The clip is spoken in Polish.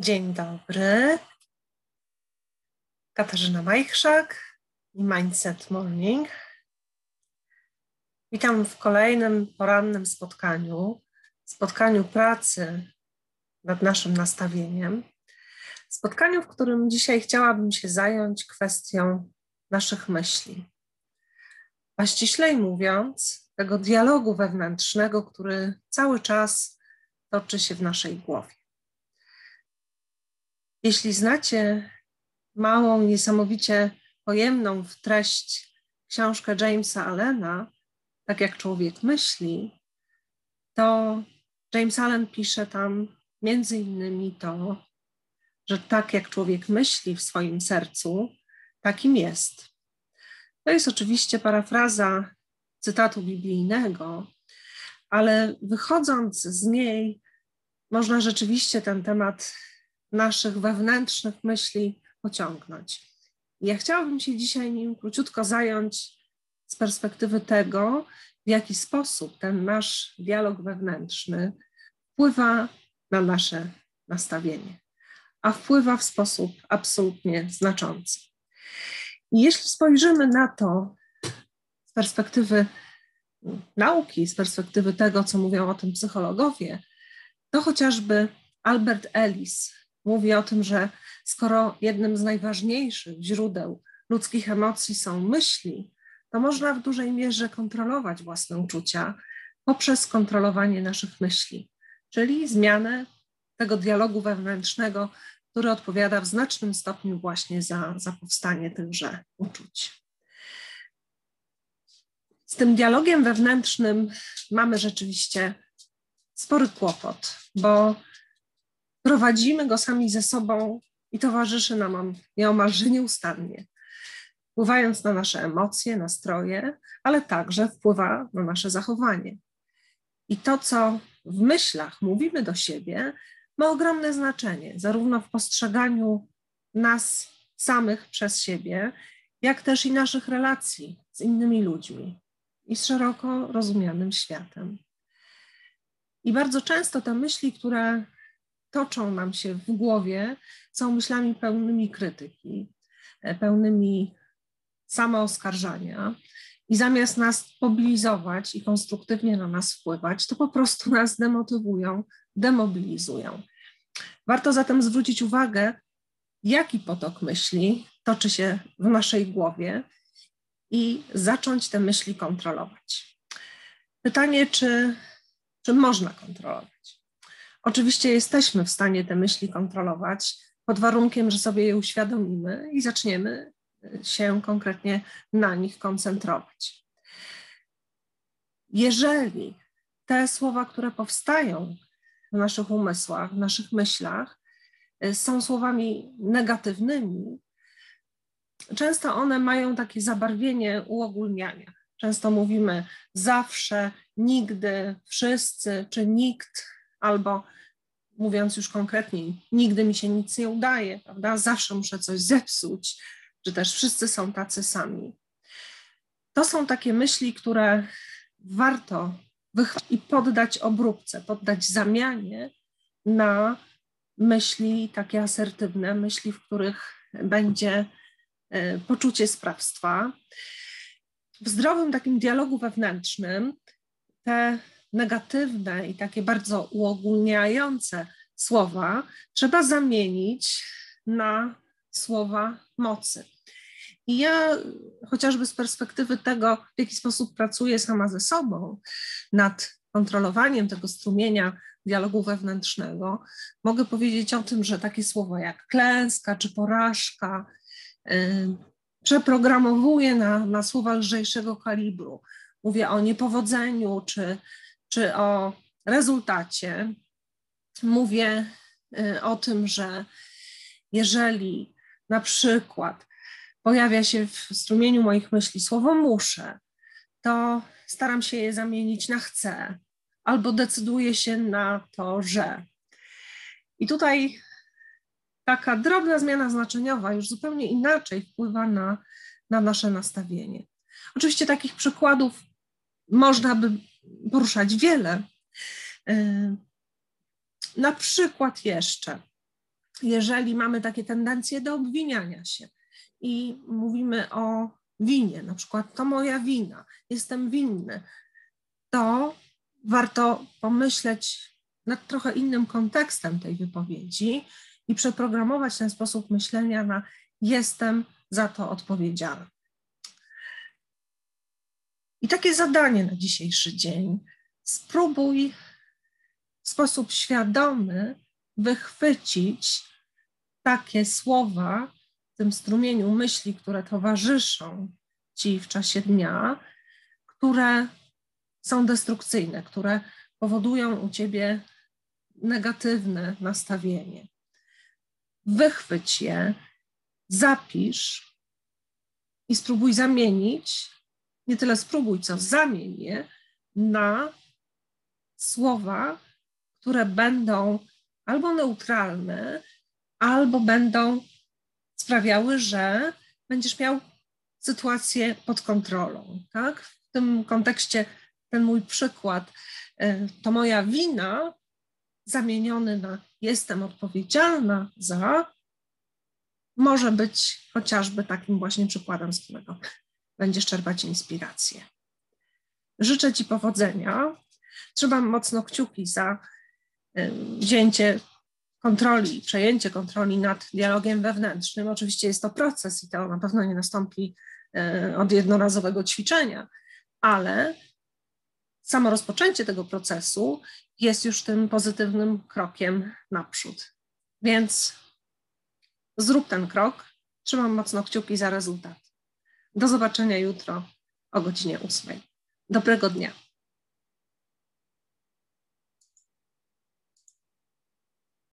Dzień dobry. Katarzyna Majchrzak i Mindset Morning. Witam w kolejnym porannym spotkaniu, spotkaniu pracy nad naszym nastawieniem. Spotkaniu, w którym dzisiaj chciałabym się zająć kwestią naszych myśli. A ściślej mówiąc, tego dialogu wewnętrznego, który cały czas toczy się w naszej głowie. Jeśli znacie małą, niesamowicie pojemną w treść książkę Jamesa Allena, tak jak człowiek myśli, to James Allen pisze tam między innymi to, że tak jak człowiek myśli w swoim sercu, takim jest. To jest oczywiście parafraza cytatu biblijnego, ale wychodząc z niej, można rzeczywiście ten temat naszych wewnętrznych myśli pociągnąć. Ja chciałabym się dzisiaj nim króciutko zająć z perspektywy tego, w jaki sposób ten nasz dialog wewnętrzny wpływa na nasze nastawienie, a wpływa w sposób absolutnie znaczący. I jeśli spojrzymy na to z perspektywy nauki, z perspektywy tego, co mówią o tym psychologowie, to chociażby Albert Ellis mówi o tym, że skoro jednym z najważniejszych źródeł ludzkich emocji są myśli, to można w dużej mierze kontrolować własne uczucia poprzez kontrolowanie naszych myśli, czyli zmianę tego dialogu wewnętrznego, który odpowiada w znacznym stopniu właśnie za, za powstanie tychże uczuć. Z tym dialogiem wewnętrznym mamy rzeczywiście spory kłopot, bo prowadzimy go sami ze sobą i towarzyszy nam on nieomalże nieustannie, wpływając na nasze emocje, nastroje, ale także wpływa na nasze zachowanie. I to, co w myślach mówimy do siebie, ma ogromne znaczenie, zarówno w postrzeganiu nas samych przez siebie, jak też i naszych relacji z innymi ludźmi i z szeroko rozumianym światem. I bardzo często te myśli, które toczą nam się w głowie, są myślami pełnymi krytyki, e, pełnymi samooskarżania. I zamiast nas mobilizować i konstruktywnie na nas wpływać, to po prostu nas demotywują, demobilizują. Warto zatem zwrócić uwagę, jaki potok myśli toczy się w naszej głowie i zacząć te myśli kontrolować. Pytanie, czy, czy można kontrolować? Oczywiście jesteśmy w stanie te myśli kontrolować pod warunkiem, że sobie je uświadomimy i zaczniemy e, się konkretnie na nich koncentrować. Jeżeli te słowa, które powstają w naszych umysłach, w naszych myślach, e, są słowami negatywnymi, często one mają takie zabarwienie uogólniania. Często mówimy zawsze, nigdy, wszyscy czy nikt albo mówiąc już konkretniej, nigdy mi się nic nie udaje, prawda? Zawsze muszę coś zepsuć, czy też wszyscy są tacy sami. To są takie myśli, które warto i poddać obróbce, poddać zamianie na myśli takie asertywne, myśli, w których będzie e, poczucie sprawstwa. W zdrowym takim dialogu wewnętrznym te negatywne i takie bardzo uogólniające słowa trzeba zamienić na słowa mocy. I ja chociażby z perspektywy tego, w jaki sposób pracuję sama ze sobą nad kontrolowaniem tego strumienia dialogu wewnętrznego, mogę powiedzieć o tym, że takie słowa jak klęska czy porażka yy, przeprogramowuję na, na słowa lżejszego kalibru. Mówię o niepowodzeniu czy czy o rezultacie, mówię y, o tym, że jeżeli na przykład pojawia się w strumieniu moich myśli słowo muszę, to staram się je zamienić na chcę, albo decyduję się na to, że. I tutaj taka drobna zmiana znaczeniowa już zupełnie inaczej wpływa na, na nasze nastawienie. Oczywiście takich przykładów można by poruszać wiele. E, na przykład jeszcze jeżeli mamy takie tendencje do obwiniania się i mówimy o winie, na przykład to moja wina, jestem winny, to warto pomyśleć nad trochę innym kontekstem tej wypowiedzi i przeprogramować ten sposób myślenia na jestem za to odpowiedzialny. I takie zadanie na dzisiejszy dzień. Spróbuj w sposób świadomy wychwycić takie słowa w tym strumieniu myśli, które towarzyszą ci w czasie dnia, które są destrukcyjne, które powodują u ciebie negatywne nastawienie. Wychwyć je, zapisz i spróbuj zamienić, nie tyle spróbuj, co zamień je na słowa, które będą albo neutralne, albo będą sprawiały, że będziesz miał sytuację pod kontrolą. Tak? W tym kontekście ten mój przykład, e, to moja wina, zamieniony na jestem odpowiedzialna za, może być chociażby takim właśnie przykładem, z którego będziesz czerpać inspirację. Życzę Ci powodzenia. Trzymam mocno kciuki za wzięcie kontroli, przejęcie kontroli nad dialogiem wewnętrznym. Oczywiście jest to proces i to na pewno nie nastąpi e, od jednorazowego ćwiczenia, ale samo rozpoczęcie tego procesu jest już tym pozytywnym krokiem naprzód. Więc zrób ten krok. Trzymam mocno kciuki za rezultat. Do zobaczenia jutro o godzinie 8. Dobrego dnia.